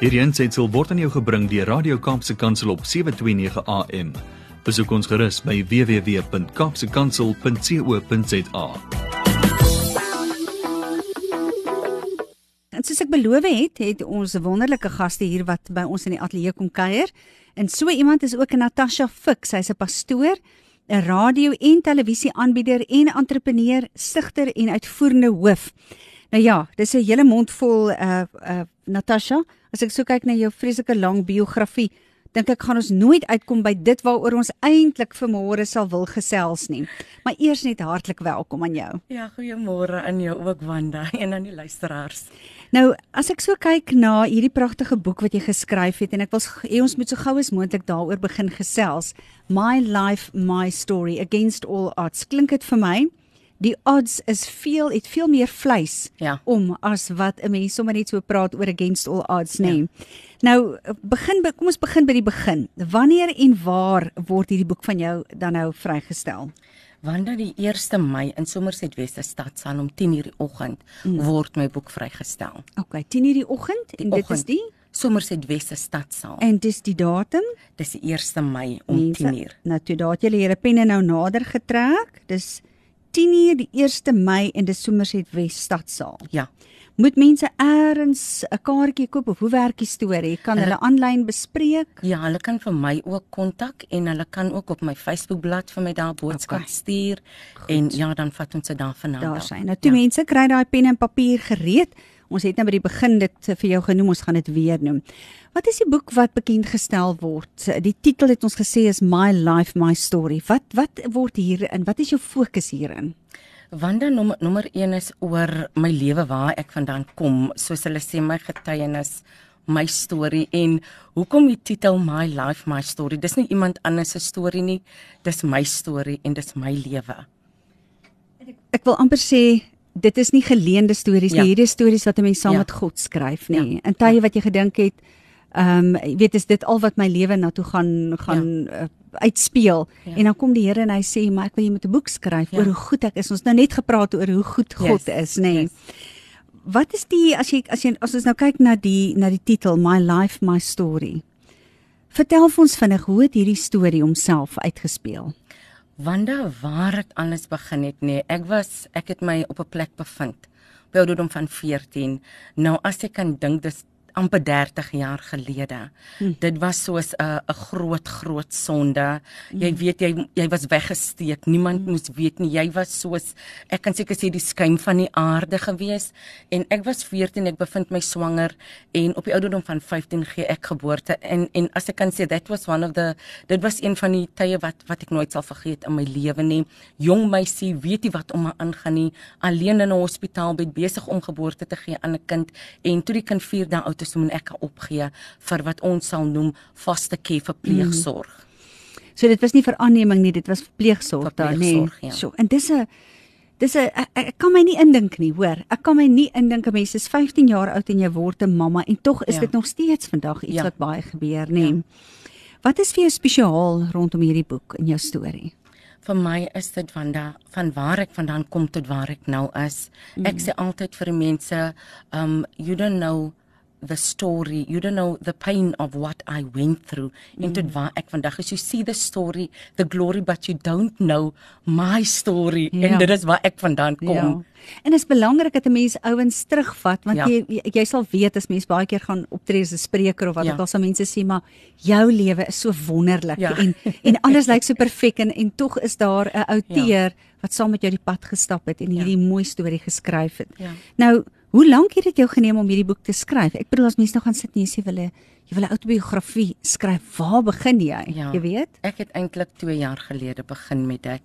Hierdie aanseit word aan jou gebring deur Radio Kaapse Kansel op 7:29 AM. Besoek ons gerus by www.kapsekansel.co.za. En soos ek beloof het, het ons wonderlike gaste hier wat by ons in die ateljee kom kuier. En so iemand is ook Natasha Fix. Sy's 'n pastoor, 'n radio- en televisieaanbieder en entrepreneur, stigter en uitvoerende hoof. Nou ja, dis 'n hele mond vol uh uh Natasha. As ek so kyk na jou vreeslike lang biografie, dink ek gaan ons nooit uitkom by dit waaroor ons eintlik vanmôre sal wil gesels nie. Maar eers net hartlik welkom aan jou. Ja, goeiemôre aan jou ook Wanda en aan die luisteraars. Nou, as ek so kyk na hierdie pragtige boek wat jy geskryf het en ek wil hê ons moet so gou as moontlik daaroor begin gesels. My life, my story against all odds. Klink dit vir my? Die odds is veel, het veel meer vleis Ja. om as wat 'n mens sommer net so praat oor against all odds, nê. Nee. Nou, begin kom ons begin by die begin. Wanneer en waar word hierdie boek van jou dan nou vrygestel? Wanda die 1 Mei in Somerset Weste stadsaal om 10:00 die oggend mm. word my boek vrygestel. OK, 10:00 die oggend en dit is oggend. die Somerset Weste stadsaal. en dis die datum Dis die 1 Mei om Mense, 10:00. Nou toe daar het julle julle penne nou nader getrek. Dis 10uur die 1 Mei in die Somerset Wes stadsaal. Ja. Moet mense eers 'n kaartjie koop of hoe werk die storie? Kan hulle aanlyn bespreek? Ja, hulle kan vir my ook kontak en hulle kan ook op my Facebookblad vir my daar boodskap Okay. stuur en ja, dan vat ons dit daar vanaand. Daar af. sy. Nou toe ja. mense kry daai pen en papier gereed. Ons het nou by die begin dit eh, vir jou genoem, ons gaan dit weer noem. Wat is die boek wat bekend gestel word? Die titel het ons gesê is My Life My Story. Wat wat word hierin? Wat is jou fokus hierin? Wanda nommer nommer 1 is oor my lewe waar ek vandaan kom, soos hulle sê my getuienis, my storie en hoekom die titel My Life My Story. Dis nie iemand anders se storie nie, dis my storie en dis my lewe. Ek wil amper sê dit is nie geleende stories Ja. nie. Hierdie is stories wat 'n mens saam Ja. met God skryf, nê. Ja. In tye wat jy gedink het, ehm um, jy weet is dit al wat my lewe na toe gaan gaan ja. uh, uitspeel. Ja. Ja. En dan kom die Here en hy sê, "Maar ek wil jy moet 'n boek skryf ja. Ja. oor hoe goed ek is." Ons nou net gepraat oor hoe goed God Yes, is, nê. yes. Wat is die as jy as jy as ons nou kyk na die na die titel My Life My Story. Vertel vir ons vinnig hoe het hierdie storie homself uitgespeel? Wanda waar dit alles begin het nee? Ek was ek het my op 'n plek bevind by ouderdom van 14 nou as ek kan dink dis amper 30 jaar gelede. Hmm. dit was soos 'n 'n groot groot sonde. Jy Hmm. weet jy jy was weggesteek. Niemand hmm. moes weet nie. Jy was soos ek kan seker sê die skuim van die aarde gewees. En ek was 14 ek bevind my swanger. En op die ouderdom van 15 gee ek geboorte. En en as ek kan sê that was one of the dit was een van die tye wat wat ek nooit sal vergeet in my lewe nie. Jong meisie weet nie wat om haar aangaan nie. Alleen in 'n hospitaalbed besig om geboorte te gee aan 'n kind. En toe die kind 4 dae oud is moet ek haar opgee vir wat ons sal noem vaste care verpleegsorg mm. So dit was nie vir aanneming nie, dit was verpleegsorg daar, nê. Ja. So en dis 'n dis 'n ek, ek kan my nie indink nie, hoor. Ek kan my nie indink 'n mens is 15 jaar oud en jy word 'n mamma en tog is Ja. dit nog steeds vandag iets Ja. wat baie gebeur, nê. Wat is vir jou spesiaal rondom hierdie boek en jou storie? Vir my is dit van da van waar ek vandaan kom tot waar ek nou is. Mm. Ek sê altyd vir die mense, um you don't know the story, you don't know the pain of what I went through mm. en tot waar ek vandag is. You see the story, the glory but you don't know my story Ja. en dit is waar ek vandaan kom. En dit is belangrik dat 'n mens ouens terugvat want Ja. jy, jy jy sal weet as mens baie keer gaan optree as 'n spreker of wat Ja. ook al sal mense sê maar jou lewe is so wonderlik Ja. en en alles lyk so perfek en en tog is daar 'n outeur ja. wat saam met jou die pad gestap het en hierdie ja. mooi storie geskryf het. Ja. Nou, hoe lank het dit jou geneem om hierdie boek te skryf? Ek bedoel as mense nou gaan sit en jy sê wille jy wil 'n autobiografie skryf, waar begin jy? Ja. Jy weet? Ek het eintlik 2 jaar gelede begin met dit.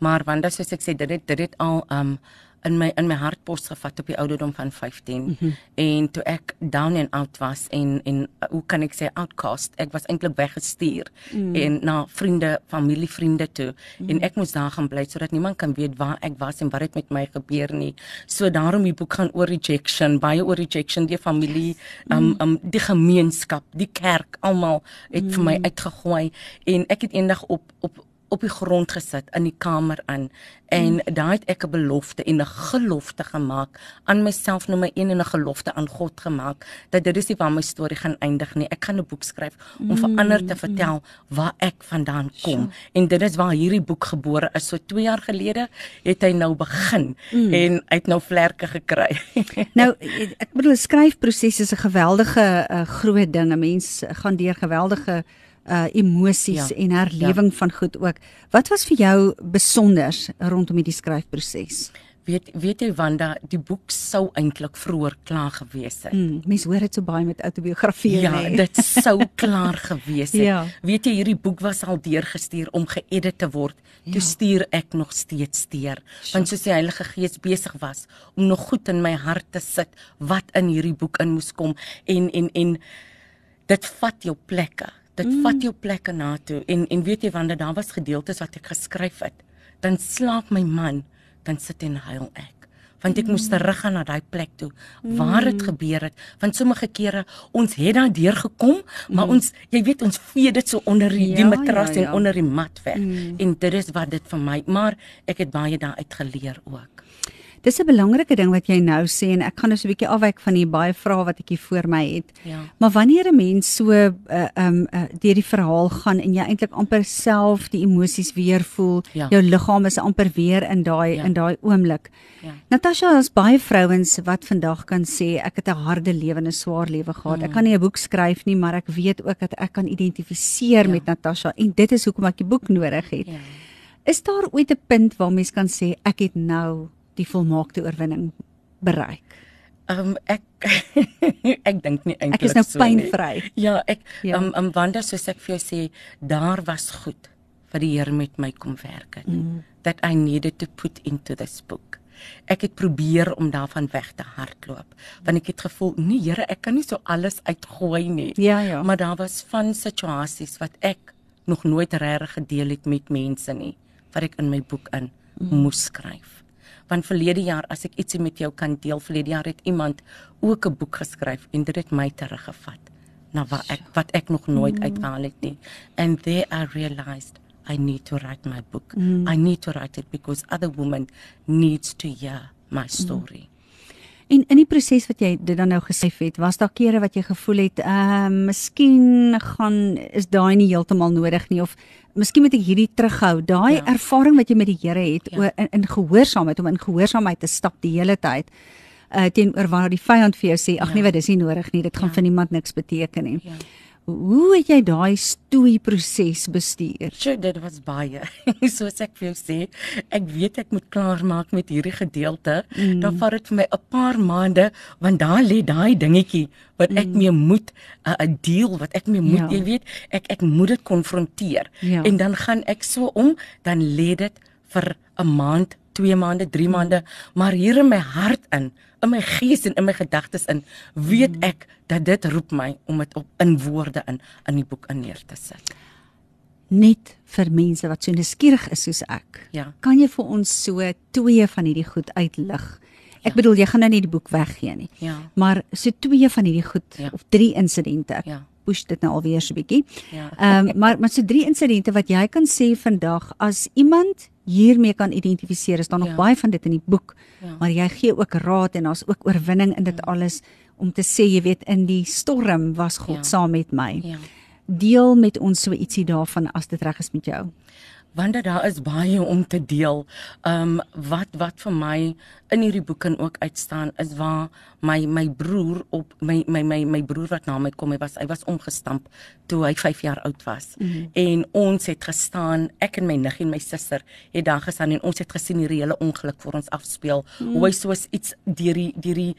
Maar want soos ek sê dit het, dit het al um in my in my hartpos gevat op die ouderdom van 15 mm -hmm. en toe ek down and out was en en uh, hoe kan ek sê outcast ek was eintlik weggestuur mm. en na vriende familie vriende toe mm. en ek moes daar gaan bly sodat niemand kan weet waar ek was en wat het met my gebeur nie so daarom die boek gaan oor rejection baie oor rejection die familie um, um die gemeenskap die kerk almal het mm. vir my uitgegooi en ek het eendag op op op die grond gesit in die kamer in en mm. daai het ek 'n belofte en 'n gelofte gemaak aan myself nommer 1 en 'n gelofte aan God gemaak dat dit is nie waar my storie gaan eindig nie. Ek gaan 'n boek skryf om mm. vir ander te vertel waar ek vandaan kom sure. en dit is waar hierdie boek gebore is. So 2 jaar gelede het hy nou begin mm. en hy het nou vlerke gekry. nou ek bedoel skryfproses is 'n geweldige uh, groot ding. 'n Mens gaan deur geweldige uh emosies ja, en herlewing ja. van goed ook. Wat was vir jou besonder rondom hierdie skryfproses? Weet weet jy Wanda, die boek sou eintlik vroeër klaar gewees het. Mm, mens hoor dit so baie met autobiografieë ja, nie. Ja, dit sou klaar gewees het. ja. Weet jy hierdie boek was al deurgestuur om geëdit te word. Ja. Toe stuur ek nog steeds deur, want soos die Heilige Gees besig was om nog goed in my hart te sit wat in hierdie boek in moes kom en en en dit vat jou plekke dit mm. vat jou plekke na toe en en weet jy wanneer daar was gedeeltes wat ek geskryf het dan slaap my man dan sit en huil ek want ek mm. moes terug gaan na daai plek toe waar dit mm. gebeur het want sommige kere ons het daar deur gekom maar mm. ons jy weet ons vee dit so onder die, ja, die matras ja, ja. en onder die mat weg mm. en dit is wat dit vir my maar ek het baie daaruit geleer ook Dis 'n belangrike ding wat jy nou sê en ek gaan nou so 'n bietjie afwyk van die baie vrae wat ek hier voor my het. Ja. Maar wanneer 'n mens so uh um uh, deur die verhaal gaan en jy eintlik amper self die emosies weer voel, ja. jou liggaam is amper weer in daai ja. in daai oomblik. Ja. Natasha, ons baie vrouens wat vandag kan sê ek het 'n harde lewe en 'n swaar lewe gehad. Mm. Ek kan nie 'n boek skryf nie, maar ek weet ook dat ek kan identifiseer ja. met Natasha en dit is hoekom ek die boek nodig het. Ja. Is daar ooit 'n punt waar mens kan sê ek het nou die volmaakte oorwinning bereik? Ehm um, ek ek dink nie eintlik so. Ek is nou so pynvry. Ja, ek ehm ja. um, um, Wanda soos ek vir jou sê, daar was goed vir die Here met my kom werk het. Mm. That I needed to put into this book. Ek het probeer om daarvan weg te hardloop want ek het gevoel nee Here ek kan nie so alles uitgooi nie. Ja ja. Maar daar was van situasies wat ek nog nooit reg gedeel het met mense nie wat ek in my boek in mm. moes skryf want verlede jaar as ek ietsie met jou kan deel verlede jaar het iemand ook 'n boek geskryf en dit het my teruggevat na wat ek wat ek nog nooit mm. uitgehaal het nie and there i realized i need to write my book mm. i need to write it because other women needs to hear my mm. story mm. En in die proses wat jy dit dan nou gesê het, was daar kere wat jy gevoel het, ehm, uh, miskien gaan is daai nie heeltemal nodig nie of miskien moet ek hierdie terughou. Daai ja. ervaring wat jy met die Here het ja. in, in gehoorsaamheid om in gehoorsaamheid te stap die hele tyd uh teenoor waar die vyand vir jou sê ag ja. nee wat dis nie nodig nie dit gaan ja. vir niemand niks beteken nie. Ja. Hoe het jy daai stoei proses bestuur? Sjoe, dit was baie. Soos ek vir jou sê, ek weet ek moet klaar maak met hierdie gedeelte. Mm. Dan vat dit vir my 'n paar maande want daar lê daai dingetjie wat ek mm. mee moet 'n uh, deel wat ek mee moet, ja. jy weet, ek ek moet dit konfronteer. Ja. En dan gaan ek so om, dan lê dit vir 'n maand, 2 maande, 3 maande, maar hier in my hart in in my gees en in my gedagtes in weet mm. ek dat dit roep my om dit op in woorde in in die boek in neer te sit. Net vir mense wat so nuuskierig is soos ek. Ja. Kan jy vir ons so twee van hierdie goed uitlig? Ek ja. bedoel jy gaan nou nie die boek weggee nie. Ja. Maar so twee van hierdie goed ja. of drie insidente. Ja push dit nou alweer so 'n bietjie. Ja. Ehm um, maar maar so drie insidente wat jy kan sê vandag as iemand hiermee kan identifiseer is daar nog ja. baie van dit in die boek. Ja. Maar jy gee ook raad en daar's ook oorwinning in dit ja. alles om te sê jy weet in die storm was God ja. saam met my. Ja. Deel met ons so ietsie daarvan as dit reg is met jou want daar is baie om te deel. Um wat wat vir my in hierdie boek kan ook uitstaan is waar my my broer op my my my my broer wat na my kom, hy was hy was omgestamp toe hy 5 jaar oud was. Mm -hmm. En ons het gestaan, ek en my niggie en my suster het daar gestaan en ons het gesien die reële ongeluk vir ons afspeel. Mm -hmm. Hoe hy soos iets deur die deur die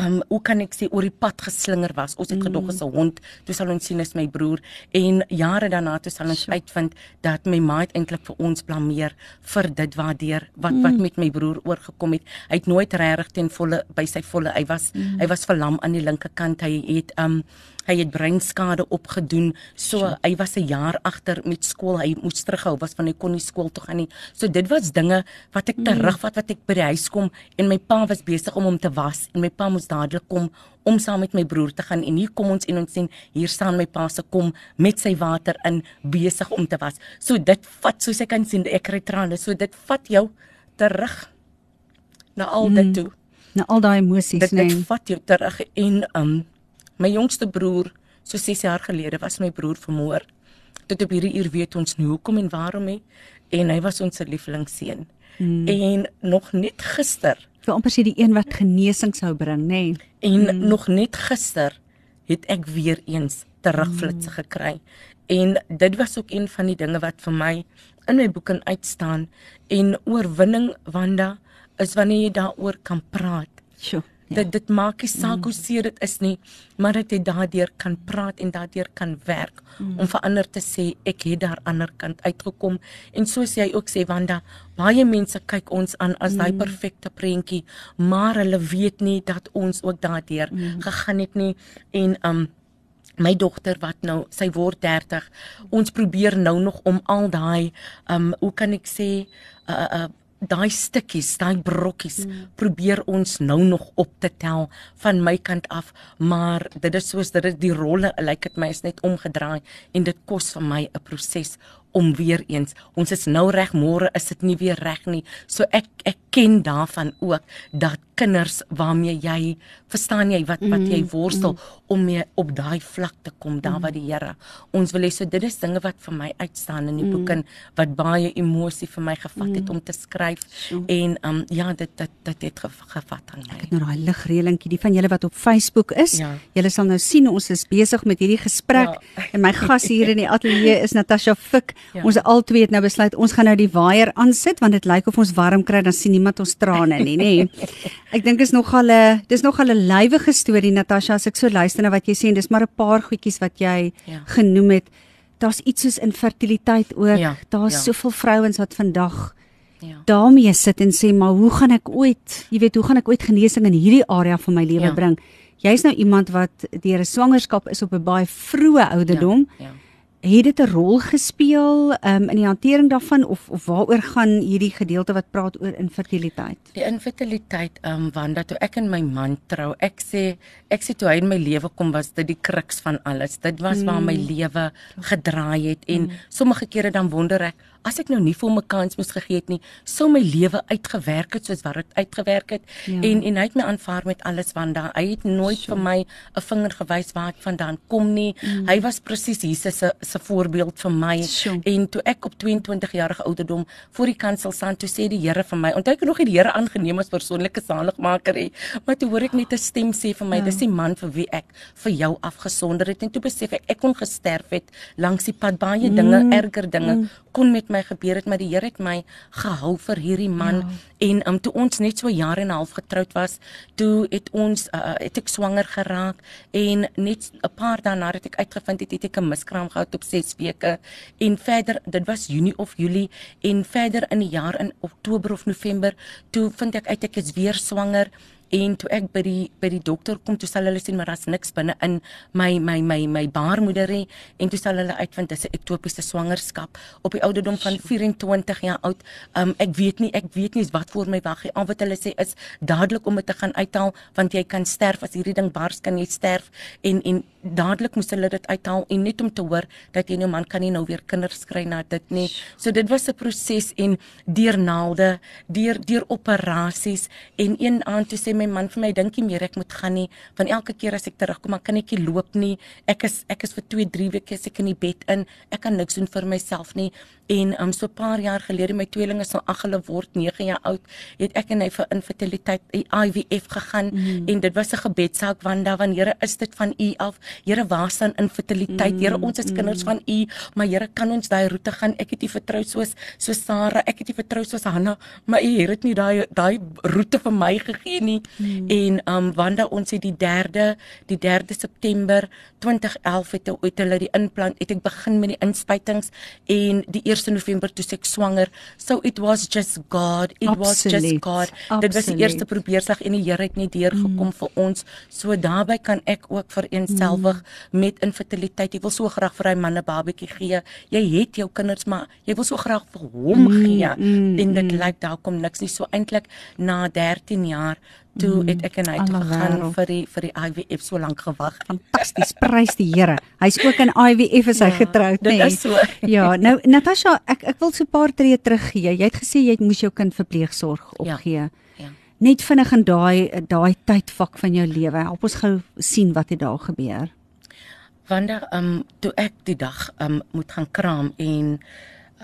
um hoe kan ek sê oor die pad geslinger was. Ons het mm. gedog as 'n hond, toe sal ons sien as my broer en jare daarna toe sal ons sure. uitvind dat my ma eintlik vir ons blameer vir dit waardeur wat mm. wat met my broer oorgekom het. Hy het nooit regtig ten volle by sy volle hy was mm. hy was verlam aan die linkerkant. Hy het um hy het breinskade opgedoen. So sure. hy was 'n jaar agter met skool. Hy moes terughou was van hy kon nie skool toe gaan nie. So dit was dinge wat ek mm. terugvat wat ek by die huis kom en my pa was besig om hom te was en my pa moes ons dadelik kom om saam met my broer te gaan en hier kom ons en ons sien hier staan my pa se kom met sy water in besig om te was. So dit vat soos ek kan sien ek kry trane. So dit vat jou terug na al dit Mm. toe. Na al daai emosies, Dit dit nee. vat jou terug en um my jongste broer so 6 jaar gelede was my broer vermoor. Tot op hierdie uur weet ons nie hoekom en waarom nie en hy was ons lieflingseun. Mm. En nog net gister wil amper sê die een wat genesing sou bring, nê. Nee. En mm. nog net gister het ek weer eens terugflitse mm. gekry. En dit was ook een van die dinge wat vir my in my boek in uitstaan en oorwinning Wanda is wanneer jy daaroor kan praat. Sjoe. Ja. Dit dit maak nie saak hoe seer dit is nie, maar dat jy daardeur kan praat en daardeur kan werk mm. om vir ander te sê ek het daar ander kant uitgekom en soos jy ook sê Wanda, baie mense kyk ons aan as daai perfekte prentjie, maar hulle weet nie dat ons ook daardeur mm. gegaan het nie en um my dogter wat nou sy word 30 ons probeer nou nog om al daai um hoe kan ek sê uh uh daai stukkies, daai brokkies mm. probeer ons nou nog op te tel van my kant af, maar dit is soos dit is die rolle lyk like dit my is net omgedraai en dit kos vir my 'n proses om weer eens ons is nou reg môre is dit nie weer reg nie so ek ek ken daarvan ook dat kinders waarmee jy verstaan jy wat wat jy worstel mm, mm. om mee op daai vlak te kom daar waar die Here ons wil hê so dit is dinge wat vir my uitstaan in die mm. boek en wat baie emosie vir my gevat mm. het om te skryf Sjoe. en um ja dit dit dit het ge- gevat aan my Ek het nou daai ligreelingkie, die van julle wat op Facebook is. Ja. Julle sal nou sien ons is besig met hierdie gesprek Ja. en my gas hier in die ateljee is Natasha Fik. Ja. Ons albei het nou besluit ons gaan nou die waier aansit want dit lyk of ons warm kry dan sien niemand ons trane nie, nê. Ek dink is nogal 'n dis nogal 'n lywige storie Natasha as ek so luister na wat jy sê en dis maar 'n paar goedjies wat jy Ja. genoem het. Daar's iets soos infertiliteit ook. Ja, Daar's ja. soveel vrouens wat vandag ja daarmee sit en sê maar hoe gaan ek ooit, jy weet, hoe gaan ek ooit genesing in hierdie area van my lewe Ja. bring? Jy's nou iemand wat deur 'n swangerskap is op 'n baie vroeë ouderdom. ja, ja. Het dit 'n rol gespeel um, in die hantering daarvan of of waaroor gaan hierdie gedeelte wat praat oor infertiliteit? Die infertiliteit, ehm um, Wanda, toe ek en my man trou, ek sê ek sê toe hy in my lewe kom was dit die kruks van alles. Dit was mm. waar my lewe gedraai het en mm. sommige kere dan wonder ek as ek nou nie vir hom 'n kans moes gegee het nie, sou my lewe uitgewerk het soos wat dit uitgewerk het. Ja. En en hy het my aanvaar met alles Wanda. Hy het nooit sure. vir my 'n vinger gewys waar ek vandaan kom nie. Mm. Hy was presies Jesus se se voorbeeld vir my. Sure. En toe ek op 22 jarige ouderdom voor die kansel staan, toe sê die Here vir my, onthou ek nog nie die Here aangeneem as persoonlike saligmaker nie, maar toe hoor ek net 'n stem sê vir my, Ja. dis die man vir wie ek vir jou afgesonder het en toe besef ek ek kon gesterf het langs die pad baie dinge, erger dinge kon met my gebeur het, maar die Here het my gehou vir hierdie man. Ja. en um, toe ons net so jaar en 'n half getroud was, toe het ons uh, het ek swanger geraak en net 'n paar dae nadat ek uitgevind het, het ek 'n miskraam gehad op 6 weke. En verder dit was Junie of Julie en verder in die jaar in Oktober of November toe vind ek uit ek is weer swanger en toe ek by die by die dokter kom toe sal hulle sien maar daar's niks binne in my my my my baarmoeder nie en toe sal hulle uitvind dis 'n ektopiese swangerskap op die ouderdom van 24 jaar oud. Um ek weet nie ek weet nie wat voor my wag nie. Al wat hulle sê is dadelik om dit te gaan uithaal want jy kan sterf as hierdie ding bars kan jy sterf en en dadelik moes hulle dit uithaal en net om te hoor dat jy nou man kan nie nou weer kinders kry na dit nie. So dit was 'n proses en deur naalde, deur deur operasies en een aand toe sê my man vir my dink nie meer ek moet gaan nie want elke keer as ek terugkom dan kan ek nie loop nie. Ek is ek is vir 2, 3 weke seker in die bed in. Ek kan niks doen vir myself nie. En um so 'n paar jaar gelede my tweelinge nou ag hulle word 9 jaar oud, het ek en hy vir infertiliteit IVF gegaan mm. en dit was 'n gebedsaak want daar van Here is dit van U af. Here waar staan infertiliteit? Here ons is kinders van U, maar Here kan ons daai roete gaan? Ek het U vertrou soos so Sarah, ek het U vertrou soos Hanna, maar U het nie daai daai roete vir my gegee nie. Mm. En um Wanda ons het die 3de die 3de September 2011 het ooit hulle die implant het ek begin met die inspuitings en die 1 November toe ek swanger. So it was just God. It Absolute. was just God. Dit was die eerste probeerslag en die Here het nie deurgekom mm. vir ons. So daarbey kan ek ook vir eenself gewig met infertiliteit. Jy wil so graag vir hy man 'n babatjie gee. Jy het jou kinders, maar jy wil so graag vir hom gee. mm, en dit mm. lyk daar kom niks nie. So eintlik na 13 jaar toe Mm, het ek en hy toe gegaan wêreld. vir die vir die IVF so lank gewag. Fantasties, prys die Here. Hy's ook in IVF is hy Ja, getroud, dit nê? is so. Ja, nou Natasha, ek ek wil so 'n paar tree teruggee. Jy het gesê jy moes jou kind verpleegsorg Ja, opgee. ja. Net vinnig in daai daai tydvak van jou lewe. Help ons gou sien wat het daar gebeur. Wanda, ehm um, toe ek die dag ehm um, moet gaan kraam en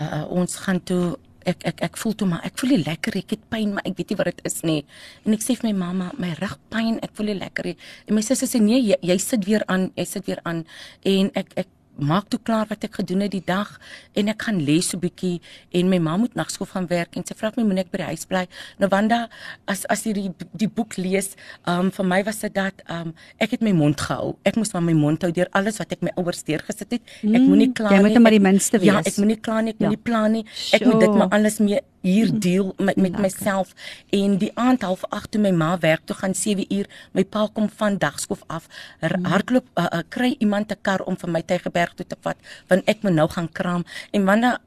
uh, ons gaan toe ek ek ek voel toe maar ek voel nie lekker ek het pyn maar ek weet nie wat dit is nie. En ek sê vir my mamma my rug pyn ek voel nie lekker nie. En my sussie sê nee jy, jy sit weer aan jy sit weer aan. En ek ek maak toe klaar wat ek gedoen het die dag en ek gaan lê so bietjie en my ma moet nagskool gaan werk en sy vra my moet ek by die huis bly? Nou Wanda as as jy die die boek lees um vir my was dit dat um ek het my mond gehou. Ek moes maar my mond hou deur alles wat ek my ouers deurgesit het. Ek Mm, moenie kla jy nie moet net maar die minste ja wees. ek moenie kla nie ek Ja. moenie plan nie. Ek moet dit maar alles mee hier deel met met Lekker. myself en die aand half 8 toe my ma werk toe gaan 7 uur my pa kom van dagskof af Mm. hardloop uh, uh, kry iemand 'n kar om vir my Tygerberg toe te vat want ek moet nou gaan kraam en wanneer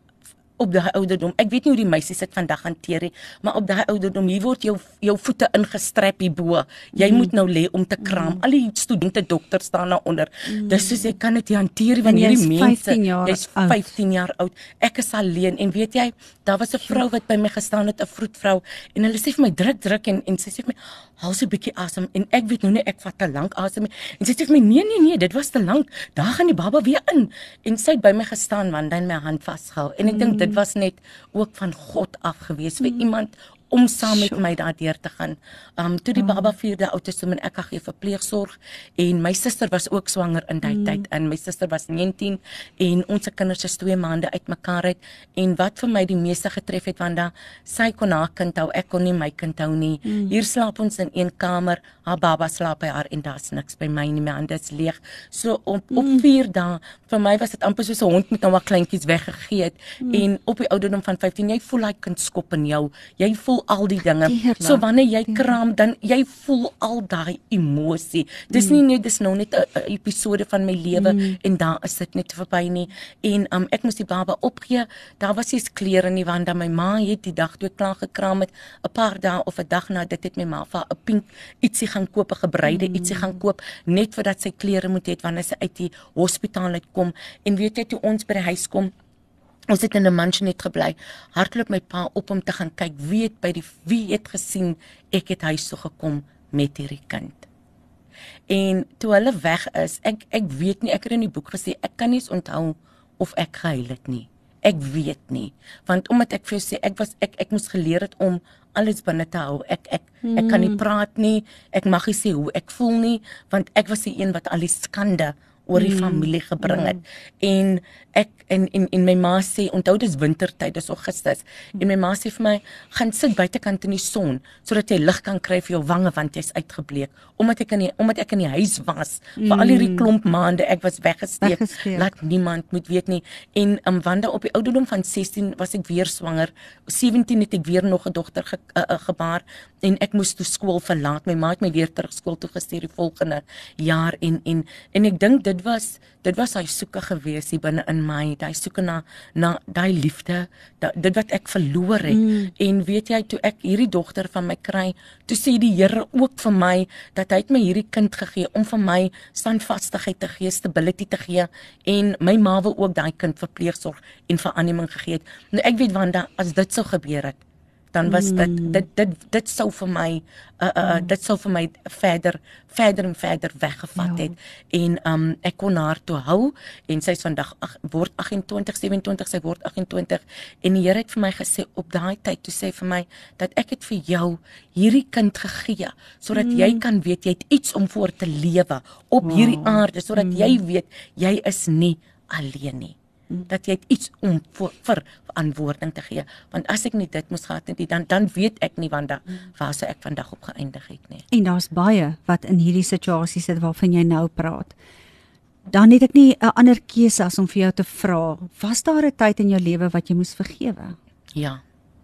op daai ouderdom. Ek weet nie hoe die meisies dit vandag hanteer nie, maar op daai ouderdom hier word jou jou voete ingestryp hierbo. Jy Mm. moet nou lê om te kraam. Al die studente dokter staan daar onder. Dis soos ek kan dit hanteer want hierdie mense, 15 jaar jy's oud. 15 jaar oud. Ek is alleen en weet jy, daar was 'n vrou wat by my gestaan het, 'n vroedvrou en hulle sê vir my druk druk en en sy sê vir my haal so 'n bietjie asem en ek weet nou nie ek vat te lank asem. En sy sê vir my nee nee nee, dit was te lank. Daar gaan die baba weer in. En sy het by my gestaan want dan my hand vasgehou. En ek dink dit was net ook van God af gewees vir iemand om saam met my daardeur te gaan. Um toe die baba 4de oud is, toe moet ek gee verpleegsorg en my suster was ook swanger in daai tyd en my suster was 19 en ons kinders is 2 maande uitmekaar uit en wat vir my die meeste getref het want dan sy kon haar kind hou, ek kon nie my kind hou nie. Hier slaap ons in een kamer, haar baba slaap by haar en daar's niks by my nie, my hande is leeg. So op op 4 dae vir my was dit amper soos 'n hond met nou maar kleintjies weggegee het en op die ouderdom van 15 jy voel hy kind skop in jou. Jy voel al die dinge. Deurlaat, So wanneer jy kraam dan jy voel al daai emosie. Dis nie net dis nou net 'n episode van my lewe mm. en daar is dit net verby nie. En um, ek moes die baba opgee. Daar was eens klere nie want dan my ma het die dag toe ek klaar gekraam het, 'n paar dae of 'n dag na dit het my ma vir 'n pink ietsie gaan koop, 'n gebreide mm. ietsie gaan koop net vir dat sy klere moet hê wanneer sy uit die hospitaal uitkom. En weet jy toe ons by die huis kom Ons het in 'n mansionet gebly. Hardloop my pa op om te gaan kyk wie het by die wie het gesien ek het huis toe gekom met hierdie kind. En toe hulle weg is, ek ek weet nie, ek het in die boek gesê ek kan nie onthou of ek gehuil het nie. Ek weet nie, want omdat ek vir jou sê ek was ek ek moes geleer het om alles binne te hou. Ek ek ek kan nie praat nie. Ek mag nie sê hoe ek voel nie, want ek was die een wat al die skande oor die familie gebring het. En ek en en en my ma sê onthou dis wintertyd, dis Augustus. En my ma sê vir my, gaan sit buitekant in die son sodat jy lig kan kry vir jou wange want jy's uitgebleek. Omdat ek in die omdat ek in die huis was vir al hierdie klomp maande, ek was weggesteek. Weggesteek. Laat niemand moet weet nie. En um, Wanda op die ouderdom van 16 was ek weer swanger. 17 het ek weer nog 'n dogter ge, uh, uh, gebaar en ek moes toe skool verlaat. My ma het my weer terug skool toe gestuur die volgende jaar en en en ek dink dit was dit was hy soeke gewees hier binne in my, daai soeke na na daai liefde, da, dit wat ek verloor het. Mm. En weet jy toe ek hierdie dogter van my kry, toe sê die Here ook vir my dat hy het my hierdie kind gegee om vir my standvastigheid te gee, stability te gee en my ma wil ook daai kind verpleegsorg en veraneming gegee het. Nou ek weet Wanda, as dit sou gebeur het, dan was dit dit dit dit sou vir my uh uh dit sou vir my verder verder en verder weggevat Ja. het en um ek kon haar toe hou en sy's vandag ag, word 28 27 sy word 28 en die Here het vir my gesê op daai tyd toe sê vir my dat ek het vir jou hierdie kind gegee sodat mm. jy kan weet jy het iets om voor te lewe op wow. hierdie aarde sodat mm. jy weet jy is nie alleen nie dat jy iets om vir, vir verantwoording te gee want as ek nie dit moes gehad het nie dan dan weet ek nie want dan waar sou ek vandag op geëindig het nie En daar's baie wat in hierdie situasie sit waarvan jy nou praat. Dan het ek nie 'n ander keuse as om vir jou te vra, was daar 'n tyd in jou lewe wat jy moes vergewe? ja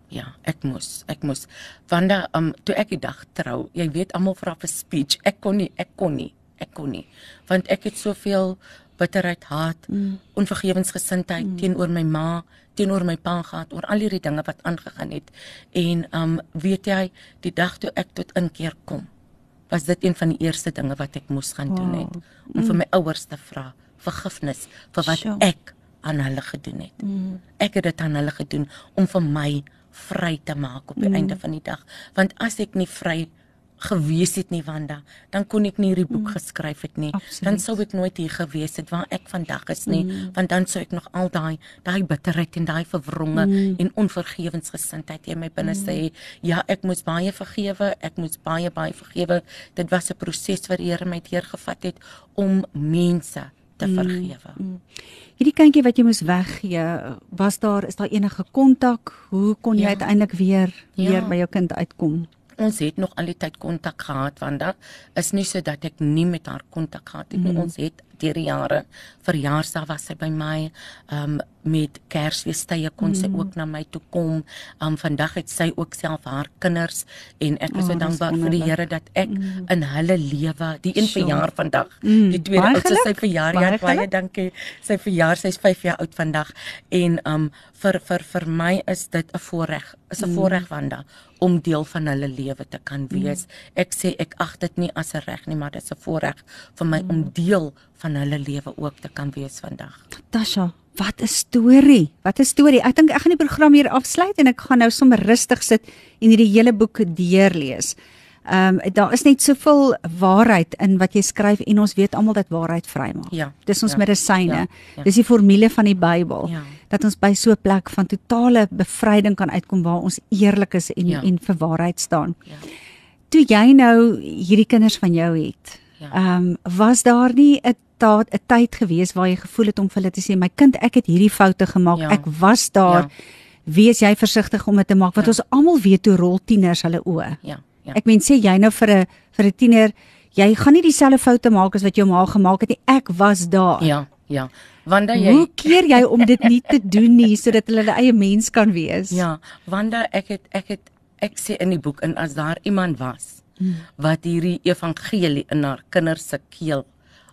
ja ek moes ek moes want dan um, toe ek die dag trou jy weet almal vra vir speech ek kon nie ek kon nie Ek kon nie. Want ek het soveel bitterheid, haat, mm. onvergewensgesindheid mm. teenoor my ma, teenoor my pa gehad oor al hierdie dinge wat aangegaan het. En um weet jy, die dag toe ek tot inkeer kom, was dit een van die eerste dinge wat ek moes gaan doen het Wow. om vir my ouers te vra vergifnis vir wat Sjoe. ek aan hulle gedoen het. Mm. Ek het dit aan hulle gedoen om vir my vry te maak op die Mm. einde van die dag. Want as ek nie vry gewees het nie Wanda, dan kon ek nie hierdie boek geskryf het nie. Mm. Absoluut. Dan sou ek nooit hier gewees het waar ek vandag is nie, Mm. want dan sou ek nog al daai daai bitterheid en daai verwronge Mm. en onvergewensgesindheid in my binne sê, ja, ek moes baie vergewe, ek moes baie baie vergewe. Dit was 'n proses wat die Here my deurgevat het om mense te Mm. vergewe. Hierdie kindjie wat jy moes weggee, was daar is daar enige kontak? Hoe kon jy Ja. uiteindelik weer Ja. weer by jou kind uitkom? Ons het nog al die tyd kontak gehad want dat is nie so dat ek nie met haar kontak gehad het nie. Mhm. Ons het deur die jare verjaarsdag was sy by my. Um met Kersfeestye kon sy Mhm. ook na my toe kom. Um vandag het sy ook self haar kinders en ek is Oh, so dis dankbaar vir die. Here dat ek Mhm. in hulle lewe, die een Sure. verjaar vandag. Mm, Die tweede baie oudste sy geluk, verjaar baie ja, baie geluk. dankie. Sy verjaar, sy's 5 jaar oud vandag en um vir vir vir my is dit 'n voorreg, is 'n Mm. voorreg Wanda om deel van hulle lewe te kan wees. Ek sê ek ag dit nie as 'n reg nie, maar dit is 'n voorreg vir my Mm. om deel van hulle lewe ook te kan wees vandag. Tasha, wat 'n storie. Wat 'n storie. Ek dink ek gaan die program hier afsluit en ek gaan nou sommer rustig sit en hierdie hele boek deurlees. Ehm um, daar is net soveel waarheid in wat jy skryf en ons weet almal dat waarheid vrymaak. Ja. Dis ons ja, medisyne. ja, ja. Dis die formule van die Bybel. Ja. Dat ons by so 'n plek van totale bevryding kan uitkom waar ons eerlik is en Ja. en vir waarheid staan. Ja. Toe jy nou hierdie kinders van jou het, Ja. ehm um, was daar nie 'n 'n tyd gewees waar jy gevoel het om vir hulle te sê my kind ek het hierdie foute gemaak. Ja. Ek was daar. Ja. Wees jy versigtig om dit te maak want Ja. ons almal weet hoe rol tieners hulle oë. Ja. Ja. Ek meen sê jy nou vir 'n vir 'n tiener jy gaan nie dieselfde foute maak as wat jou ma gemaak het nie. Ek was daar. Ja, ja. Wanda jy Hoe keer jy om dit nie te doen nie sodat hulle hulle eie mens kan wees? Ja, Wanda, ek het ek het ek sê in die boek en as daar iemand was Hmm. wat hierdie evangelie in haar kinders se keel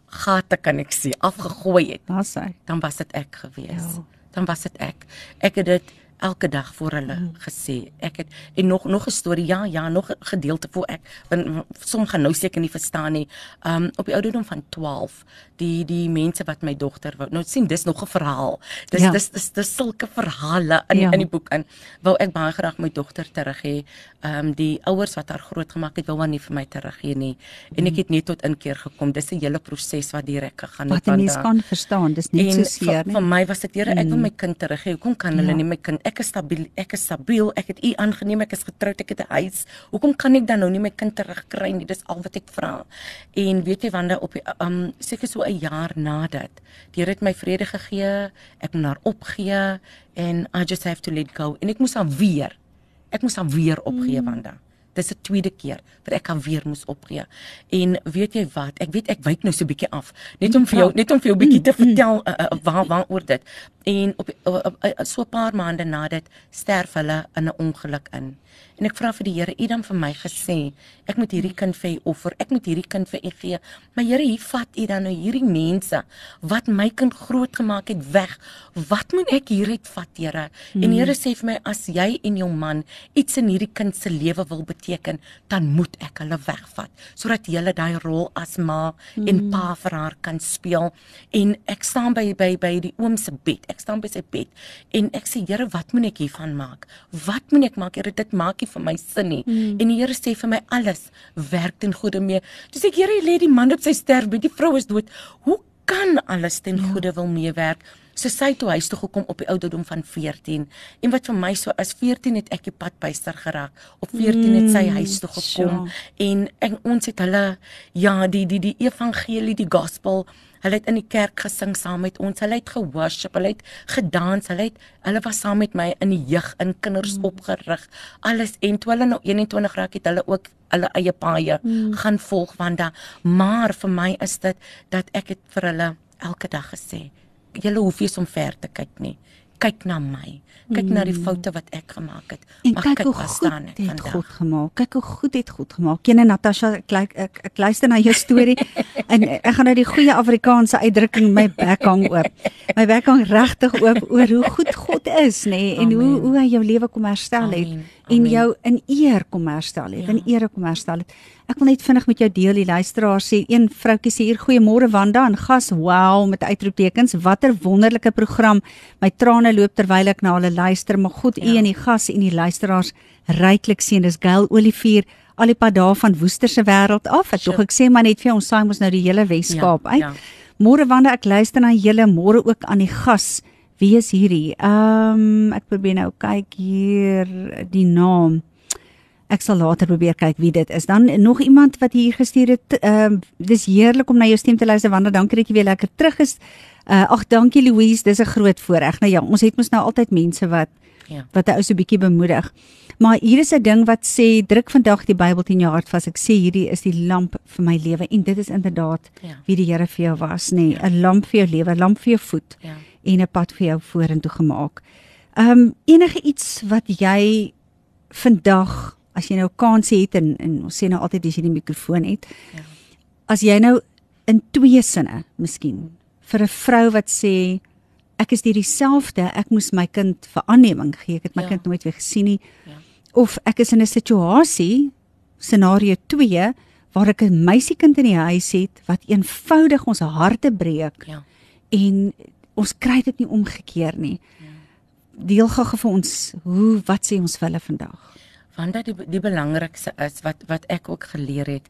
gate kan ek sê afgegooi het, Daar's hy. dan was dit ek gewees. Ja. Dan was dit ek. Ek het dit elke dag voor hulle Hmm. gesê. Ek het en nog nog 'n storie. Ja, ja, nog 'n gedeelte voor ek want som gaan nou seker nie verstaan nie. Um op die ouderdom van 12, die die mense wat my dogter wou. Nou sien dis nog 'n verhaal. Dis Ja. dis dis dis sulke verhale in Ja. in die boek in. Wou ek baie graag my dogter terug hê. Um die ouers wat haar grootgemaak het, wou haar nie vir my terug gee nie. En ek het net tot inkeer gekom. Dis 'n hele proses wat direk gegaan het Wat 'n mens daar. kan verstaan, dis nie so seer vir, vir nie. my was dit Here, ek wil Mm. my kind terug hê. Hoekom kan hulle Ja. nie my kind? Ek is stabiel, ek is stabiel, ek het u aangeneem, ek is getroud, ek het 'n huis. Hoekom kan ek dan nou nie my kind terugkry nie? Dis al wat ek vra. En weet jy wanneer op die um seker so 'n jaar na dit, die Here het my vrede gegee, ek moet haar opgee en I just have to let go. En ek moes haar weer. Ek moes haar weer opgee mm. Wanda. Dis 'n tweede keer wat ek haar weer moes opgee. En weet jy wat? Ek weet ek wyk nou so 'n bietjie af. Net om vir jou net om vir jou 'n bietjie te vertel uh, uh, waar waaroor dit. En op uh, uh, uh, so 'n paar maande na dit sterf hulle in 'n ongeluk in. En ek vra vir die Here, U dan vir my gesê, ek moet hierdie kind vir U offer. Ek moet hierdie kind vir U gee. Maar Here, hier vat U dan nou hierdie mense wat my kind grootgemaak het weg. Wat moet ek hieruit vat, Here? Mm. En die Here sê vir my, as jy en jou man iets in hierdie kind se lewe wil beteken, dan moet ek hulle wegvat sodat jy daai rol as ma mm. en pa vir haar kan speel. En ek staan by by by die oom se bed. Ek staan by sy bed en ek sê, Here, wat moet ek hiervan maak? Wat moet ek maak? Here, dit maak nie vir my sin nie. Mm. En die Here sê vir my alles werk ten goeie mee. Dis ek Here, jy lê die man op sy sterfbed, die vrou is dood. Hoe kan alles ten ja. goeie wil meewerk? So sy toe huis toe gekom op die ouderdom van 14 en wat vir my so as 14 het ek die pad byster geraak. Op 14 het sy huis toe gekom sure. en, en ons het hulle ja die die die evangelie die gospel hulle het in die kerk gesing saam met ons. Hulle het geworship hulle het gedans hulle het hulle was saam met my in die jeug in kinders mm. opgerig. Alles. En toe hulle nou 21 raak het hulle ook hulle eie paaie mm. gaan volg want da maar vir my is dit dat ek het vir hulle elke dag gesê julle hoef nie om ver te kyk nie kyk na my. Kyk mm. na die foute wat ek gemaak het. En maar kyk, kyk hoe goed het vandag. God gemaak. Kyk hoe goed het God gemaak. Jene Natasha, ek, ek, ek, ek luister na jou storie en ek gaan nou die goeie Afrikaanse uitdrukking my bek hang oop. My bek hang regtig oop oor hoe goed God is, nê, nee, en hoe hoe hy jou lewe kom herstel het. Amen en jou in eer kom herstel het, ja. in ere kom herstel het. Ek wil net vinnig met jou deel die luisteraar sê een vroutjie sê hier goeiemôre Wanda en gas wow met uitroeptekens watter wonderlike program my trane loop terwyl ek na hulle luister maar God ja. u en die gas en die luisteraars ryklik seën dis Gail Olivier al die pad daar van Woester se wêreld af ek dog ek sê maar net vir ons saai ons nou die hele Weskaap ja, uit ja. môre Wanda ek luister na julle môre ook aan die gas Wie is hierdie? Ehm um, ek probeer nou kyk hier die naam. Ek sal later probeer kyk wie dit is. Dan nog iemand wat hier gestuur het. Ehm uh, dis heerlik om na jou stem te luister Wanda. Dankie dat jy weer lekker terug is. Uh ag dankie Louise, dis 'n groot voorreg. Nou ja, ons het mos nou altyd mense wat ja. wat 'n ou so bietjie bemoedig. Maar hier is 'n ding wat sê druk vandag die Bybel in jou hart vas. Ek sê hierdie is die lamp vir my lewe en dit is inderdaad ja. wie die Here vir jou was, nê? Nee, 'n ja. lamp vir jou lewe, 'n lamp vir jou voet. Ja en 'n pad vir jou vorentoe gemaak. Ehm um, enige iets wat jy vandag as jy nou kans het en, en ons sê nou altyd as jy die mikrofoon het. Ja. As jy nou in twee sinne miskien vir 'n vrou wat sê ek is dieselfde, ek moes my kind vir aanneming gee, ek het my ja. kind nooit weer gesien nie. Ja. Of ek is in 'n situasie scenario 2 waar ek 'n meisiekind in die huis het wat eenvoudig ons harte breek. Ja. En ons kry dit nie omgekeer nie. Deel gou vir ons hoe wat sê ons vir hulle vandag? Want dat die die belangrikste is wat wat ek ook geleer het.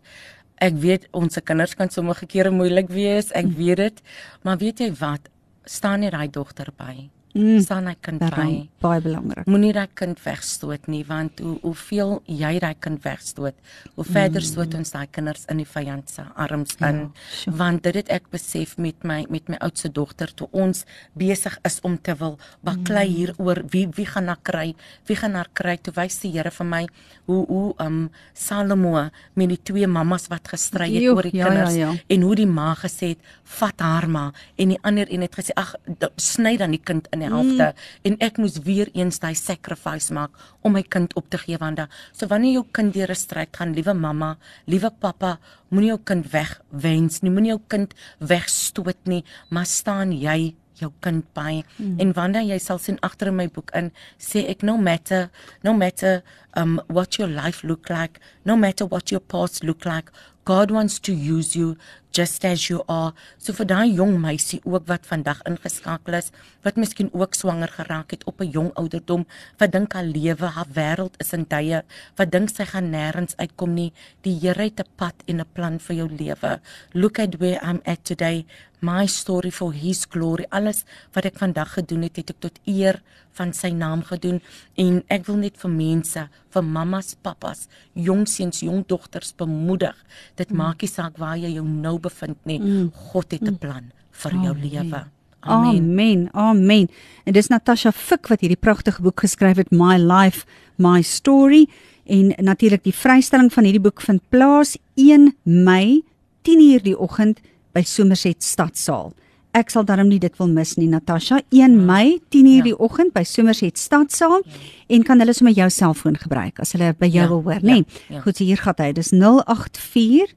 Ek weet ons se kinders kan sommige kere moeilik wees, ek hm. weet dit, maar weet jy wat? Staan nie daai dogter by mm, staan hy kind by. Baie belangrik. Moenie daai kind wegstoot nie want hoe hoeveel jy daai kind wegstoot, hoe verder mm. stoot ons daai kinders in die vyand se arms ja, in. Sure. Want dit het ek besef met my met my oudste dogter toe ons besig is om te wil baklei mm. hier oor wie wie gaan na kry, wie gaan na kry toe wys die Here vir my hoe hoe um Salomo met die twee mammas wat gestry het oor die ja, ja kinders ja, ja. en hoe die ma gesê het vat haar ma en die ander een het gesê ag sny dan die kind in helfte mm. en ek moes weer eens daai sacrifice maak om my kind op te gee want da so wanneer jou kind deur 'n stryd gaan liewe mamma liewe pappa moenie jou kind wegwens nie moenie jou kind wegstoot nie maar staan jy jou kind by mm. en wanneer jy sal sien agter in my boek in sê ek no matter no matter um what your life look like no matter what your past look like God wants to use you just as you are. So vir daai jong meisie ook wat vandag ingeskakel is, wat miskien ook swanger geraak het op 'n jong ouderdom, wat dink haar lewe, haar wêreld is in tye, wat dink sy gaan nêrens uitkom nie. Die Here het 'n pad en 'n plan vir jou lewe. Look at where I'm at today. My story for his glory. Alles wat ek vandag gedoen het, het ek tot eer van sy naam gedoen en ek wil net vir mense, vir mammas, pappas, jong seuns, jong dogters bemoedig. Dit mm. maak nie saak waar jy jou nou bevind nie. Mm. God het 'n mm. plan vir jou oh, lewe. Amen. Amen. Amen. En dis Natasha Fik wat hierdie pragtige boek geskryf het My Life, My Story en natuurlik die vrystelling van hierdie boek vind plaas 1 Mei 10:00 die oggend by Somerset Stadsaal. Ek sal darm nie dit wil mis nie Natasha 1 ja. Mei 10:00 ja. die oggend by Somerset Stadsaal ja. en kan hulle sommer jou selfoon gebruik as hulle by jou ja. wil hoor, nê? Nee. Ja. Ja. Goed, hier gaan hy. Dis 084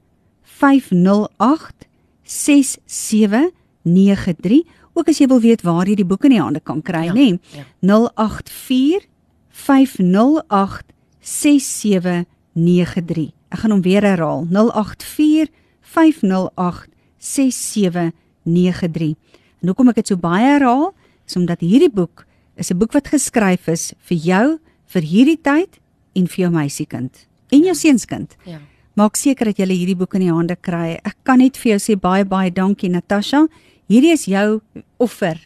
508 6793 ook as jy wil weet waar jy die boeke in die hande kan kry ja, nê ja. 084 508 6793 ek gaan hom weer herhaal 084 508 6793 en hoekom ek dit so baie herhaal is omdat hierdie boek is 'n boek wat geskryf is vir jou vir hierdie tyd en vir jou meisiekind en jou seunskind ja Maak seker dat jy hierdie boek in die hande kry. Ek kan net vir jou sê baie baie dankie Natasha. Hierdie is jou offer,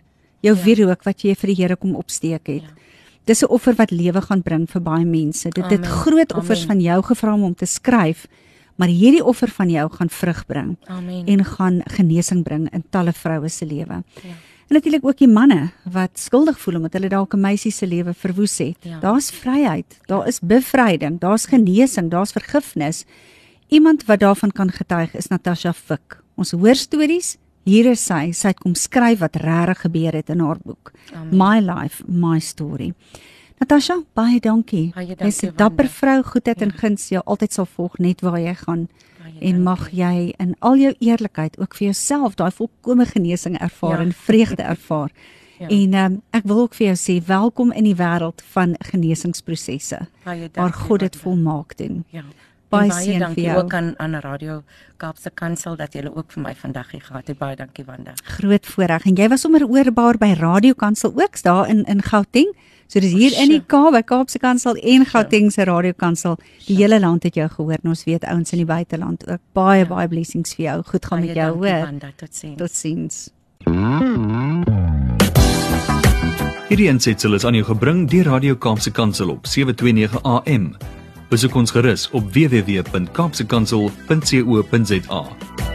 jou ja. wierook wat jy vir die Here kom opsteek het. Ja. Dis 'n offer wat lewe gaan bring vir baie mense. Dit het groot offers Amen. van jou gevra om te skryf, maar hierdie offer van jou gaan vrug bring Amen. en gaan genesing bring in talle vroue se lewe. Ja. En natuurlik ook die manne wat skuldig voel omdat hulle dalk 'n meisie se lewe verwoes het. Ja. Daar's vryheid, daar is bevryding, daar's genesing, daar's vergifnis. Iemand wat daarvan kan getuig is Natasha Fik. Ons hoor stories Hier is sy, sy het kom skryf wat regtig gebeur het in haar boek. Amen. My life, my story. Natasha, baie dankie. Baie Jy's 'n dankie, dapper vrou, goedheid en guns jou altyd sal volg net waar jy gaan. Baie En mag jy in al jou eerlikheid ook vir jouself daai volkomme genesing ervaar Ja. en vreugde ervaar. Ja. En um, ek wil ook vir jou sê welkom in die wêreld van genesingsprosesse Baie dankie, waar God dit volmaak doen. Ja. Baie En seën vir dankie jou. ook aan aan Radio Kaapse Kansel dat julle ook vir my vandag hier gehad het. Baie dankie Wanda. Groot voorreg en jy was sommer oorbaar by Radio Kansel ook daar in in Gauteng. So dis hier in die Kaap by Kaapse Kansel en Gauteng se Radio Kansel. Die hele land het jou gehoor en ons weet ouens in die buiteland ook. Baie baie blessings vir jou. Goed gaan Baie met jou, hoor. Totsiens. Totsiens. Hierdie aansetsel is aan jou gebring deur Radio Kaapse Kansel op 729 AM. Besoek ons gerus op www.kaapsekansel.co.za.